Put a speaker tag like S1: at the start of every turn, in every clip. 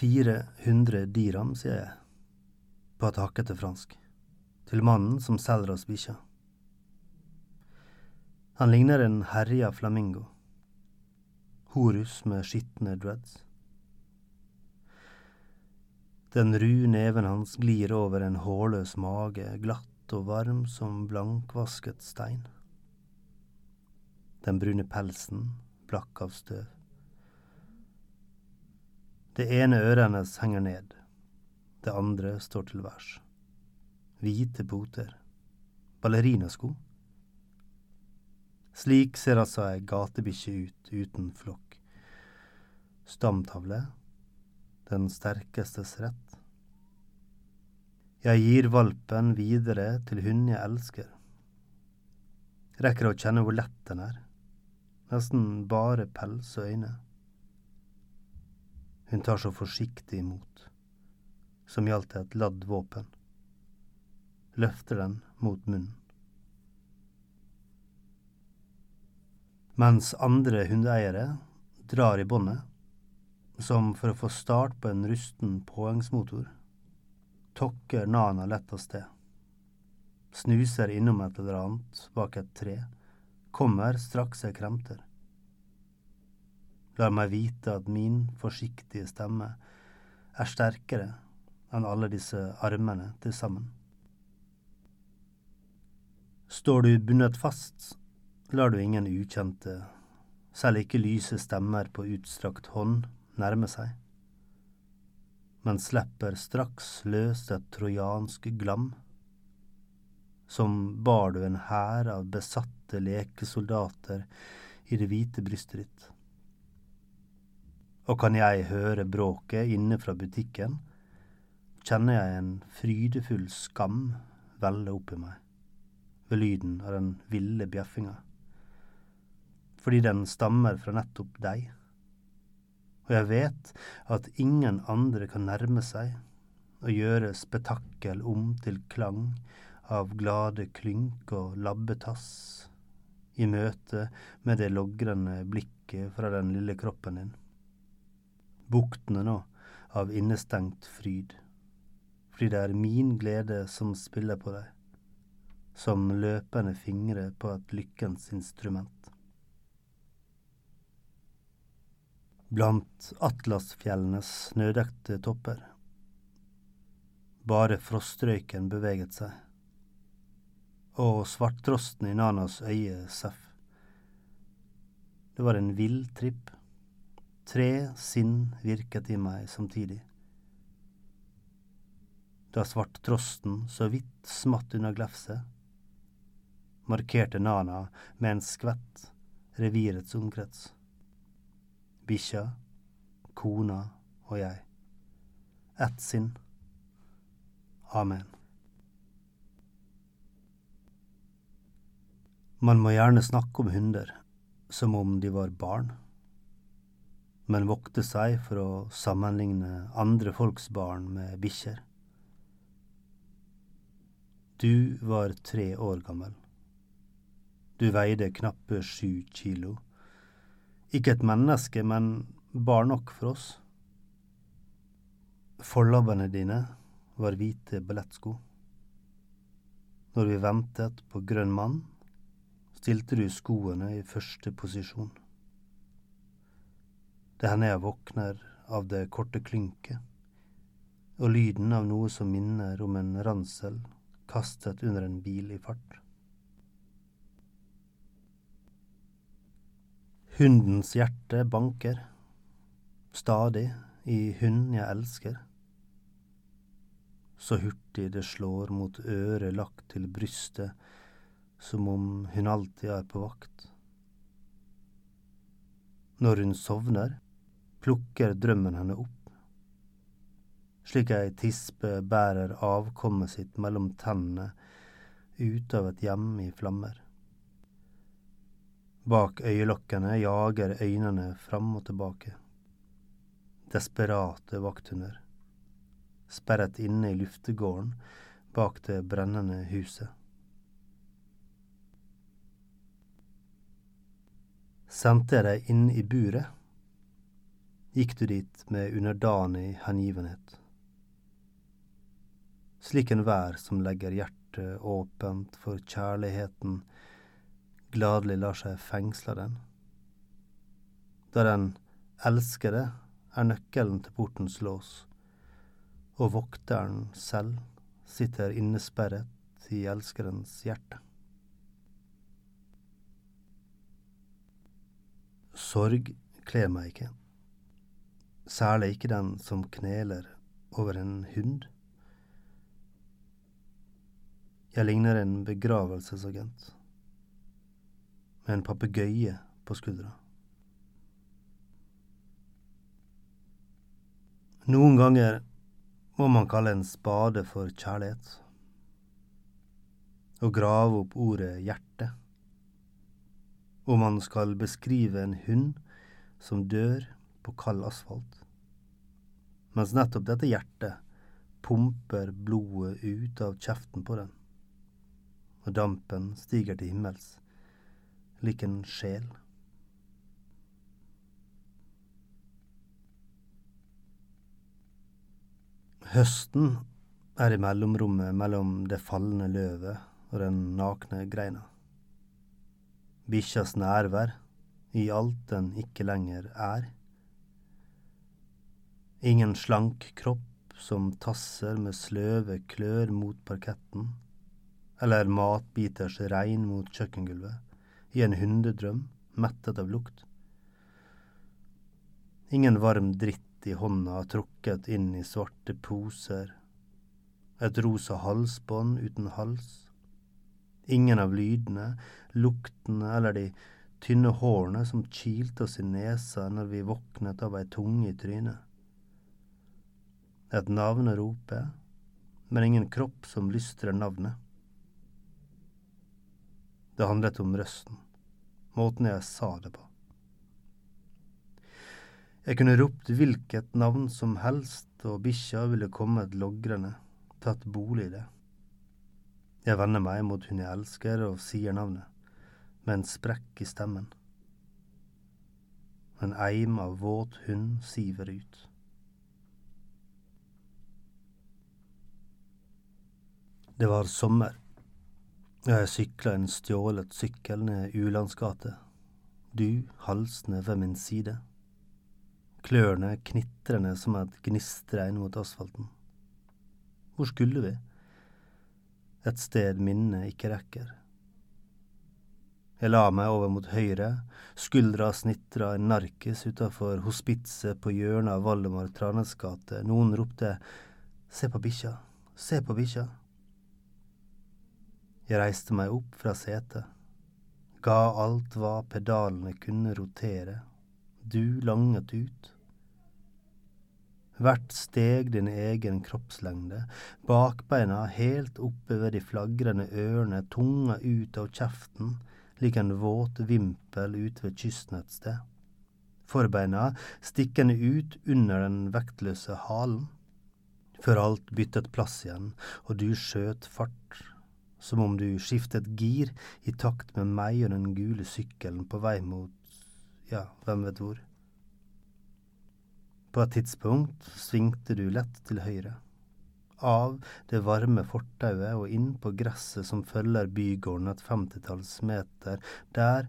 S1: 400 diram, sier jeg, på et hakkete fransk, til mannen som selger oss bikkja. Han ligner en herja flamingo, horus med skitne dreads. Den ru neven hans glir over en hårløs mage, glatt og varm som blankvasket stein. Den brune pelsen, blakk av støv. Det ene øret hennes henger ned, det andre står til værs. Hvite poter. Ballerinasko. Slik ser altså ei gatebikkje ut uten flokk. Stamtavle den sterkestes rett. Jeg gir valpen videre til hun jeg elsker. Rekker å kjenne hvor lett den er. Nesten bare pels og øyne. Hun tar så forsiktig imot, som gjaldt et ladd våpen. Løfter den mot munnen. Mens andre hundeeiere drar i båndet, som for å få start på en rusten påhengsmotor. Tokker Nana lett av sted. Snuser innom et eller annet bak et tre. Kommer straks jeg kremter. Lar meg vite at min forsiktige stemme er sterkere enn alle disse armene til sammen. Står du bundet fast, lar du ingen ukjente, selv ikke lyse stemmer på utstrakt hånd, nærme seg, men slipper straks løs et trojansk glam, som bar du en hær av besatte lekesoldater i det hvite brystet ditt. Og kan jeg høre bråket inne fra butikken, kjenner jeg en frydefull skam velle opp i meg ved lyden av den ville bjeffinga, fordi den stammer fra nettopp deg og jeg vet at ingen andre kan nærme seg og gjøre spetakkel om til klang av glade klynk og labbetass i møte med det logrende blikket fra den lille kroppen din. Buktene nå av innestengt fryd, fordi det er min glede som spiller på deg, som løpende fingre på et lykkens instrument. blant atlasfjellenes snødekte topper. Bare frostrøyken beveget seg, og svarttrosten i Nanas øye seff. Det var en vill tripp. Tre sinn virket i meg samtidig. Da svarttrosten så vidt smatt under glefset, markerte Nana med en skvett revirets omkrets bikkja, kona og jeg. Ett sinn. Amen. Man må gjerne snakke om hunder som om de var barn, men vokte seg for å sammenligne andre folks barn med bikkjer. Du var tre år gammel. Du veide knappe sju kilo. Ikke et menneske, men bar nok for oss. Forlabbene dine var hvite ballettsko. Når vi ventet på grønn mann, stilte du skoene i første posisjon. Det hender jeg våkner av det korte klynket og lyden av noe som minner om en ransel kastet under en bil i fart. Hundens hjerte banker, stadig, i hunden jeg elsker. Så hurtig det slår mot øret lagt til brystet, som om hun alltid er på vakt. Når hun sovner, plukker drømmen henne opp, slik ei tispe bærer avkommet sitt mellom tennene ut av et hjem i flammer. Bak øyelokkene jager øynene fram og tilbake. Desperate vakthunder. Sperret inne i luftegården bak det brennende huset. Sendte jeg deg inn i buret? Gikk du dit med underdanig hengivenhet. Slik en vær som legger hjertet åpent for kjærligheten, gladelig lar seg fengsle den. Da den elskede er nøkkelen til portens lås, og vokteren selv sitter innesperret i elskerens hjerte. Sorg kler meg ikke særlig ikke den som kneler over en hund. Jeg ligner en begravelsesagent med en papegøye på skuldra. Noen ganger må man kalle en spade for kjærlighet, og grave opp ordet hjerte. Om man skal beskrive en hund som dør på kald asfalt, mens nettopp dette hjertet pumper blodet ut av kjeften på den, og dampen stiger til himmels, lik en sjel. Høsten er i mellomrommet mellom det falne løvet og den nakne greina. Bikkjas nærvær i alt den ikke lenger er Ingen slank kropp som tasser med sløve klør mot parketten, eller matbiters regn mot kjøkkengulvet, i en hundedrøm mettet av lukt. Ingen varm dritt i hånda trukket inn i svarte poser, et rosa halsbånd uten hals. Ingen av lydene, luktene eller de tynne hårene som kilte oss i nesa når vi våknet av ei tunge i trynet et navn å rope, men ingen kropp som lystrer navnet. Det handlet om røsten, måten jeg sa det på. Jeg kunne ropt hvilket navn som helst, og bikkja ville kommet logrende, tatt bolig i det. Jeg vender meg mot hun jeg elsker, og sier navnet, med en sprekk i stemmen. En eim av våt hund siver ut. Det var sommer, og jeg sykla en stjålet sykkel ned Ulandsgate, du halsende ved min side, klørne knitrende som et gnistregn mot asfalten. Hvor skulle vi? Et sted minnet ikke rekker. Jeg la meg over mot høyre, skuldra snitra en narkis utafor hospitset på hjørnet av Valdemar Tranes gate. Noen ropte Se på bikkja, se på bikkja. Jeg reiste meg opp fra setet, ga alt hva pedalene kunne rotere, du langet ut. Hvert steg din egen kroppslengde, bakbeina helt oppe ved de flagrende ørene, tunga ut av kjeften, lik en våt vimpel ute ved kysten et sted. Forbeina stikkende ut under den vektløse halen. Før alt byttet plass igjen, og du skjøt fart som om du skiftet gir i takt med meg og den gule sykkelen på vei mot ja, hvem vet hvor. På et tidspunkt svingte du lett til høyre, av det varme fortauet og inn på gresset som følger bygården et femtitalls meter. Der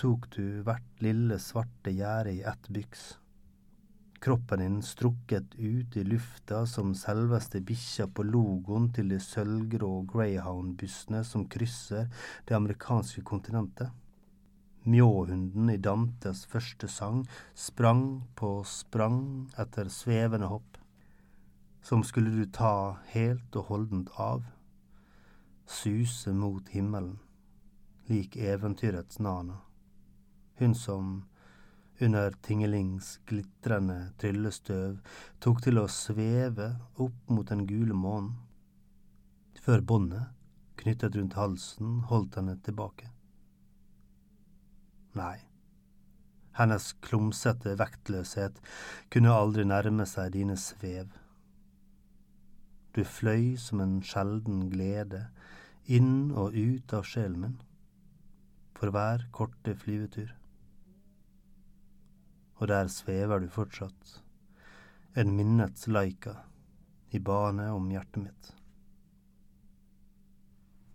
S1: tok du hvert lille svarte gjerde i ett byks kroppen din strukket ut i lufta som selveste bikkja på logoen til de sølvgrå greyhound-bussene som krysser det amerikanske kontinentet. Mjåhunden i Dantes første sang sprang på sprang etter svevende hopp. Som skulle du ta helt og holdent av, suse mot himmelen, lik eventyrets Nana, hun som under Tingelings glitrende tryllestøv tok til å sveve opp mot den gule månen, før båndet, knyttet rundt halsen, holdt henne tilbake. Nei, hennes klumsete vektløshet kunne aldri nærme seg dine svev. Du fløy som en sjelden glede, inn og ut av sjelen min, for hver korte flyvetur og der svever du fortsatt, en minnets laika i bane om hjertet mitt.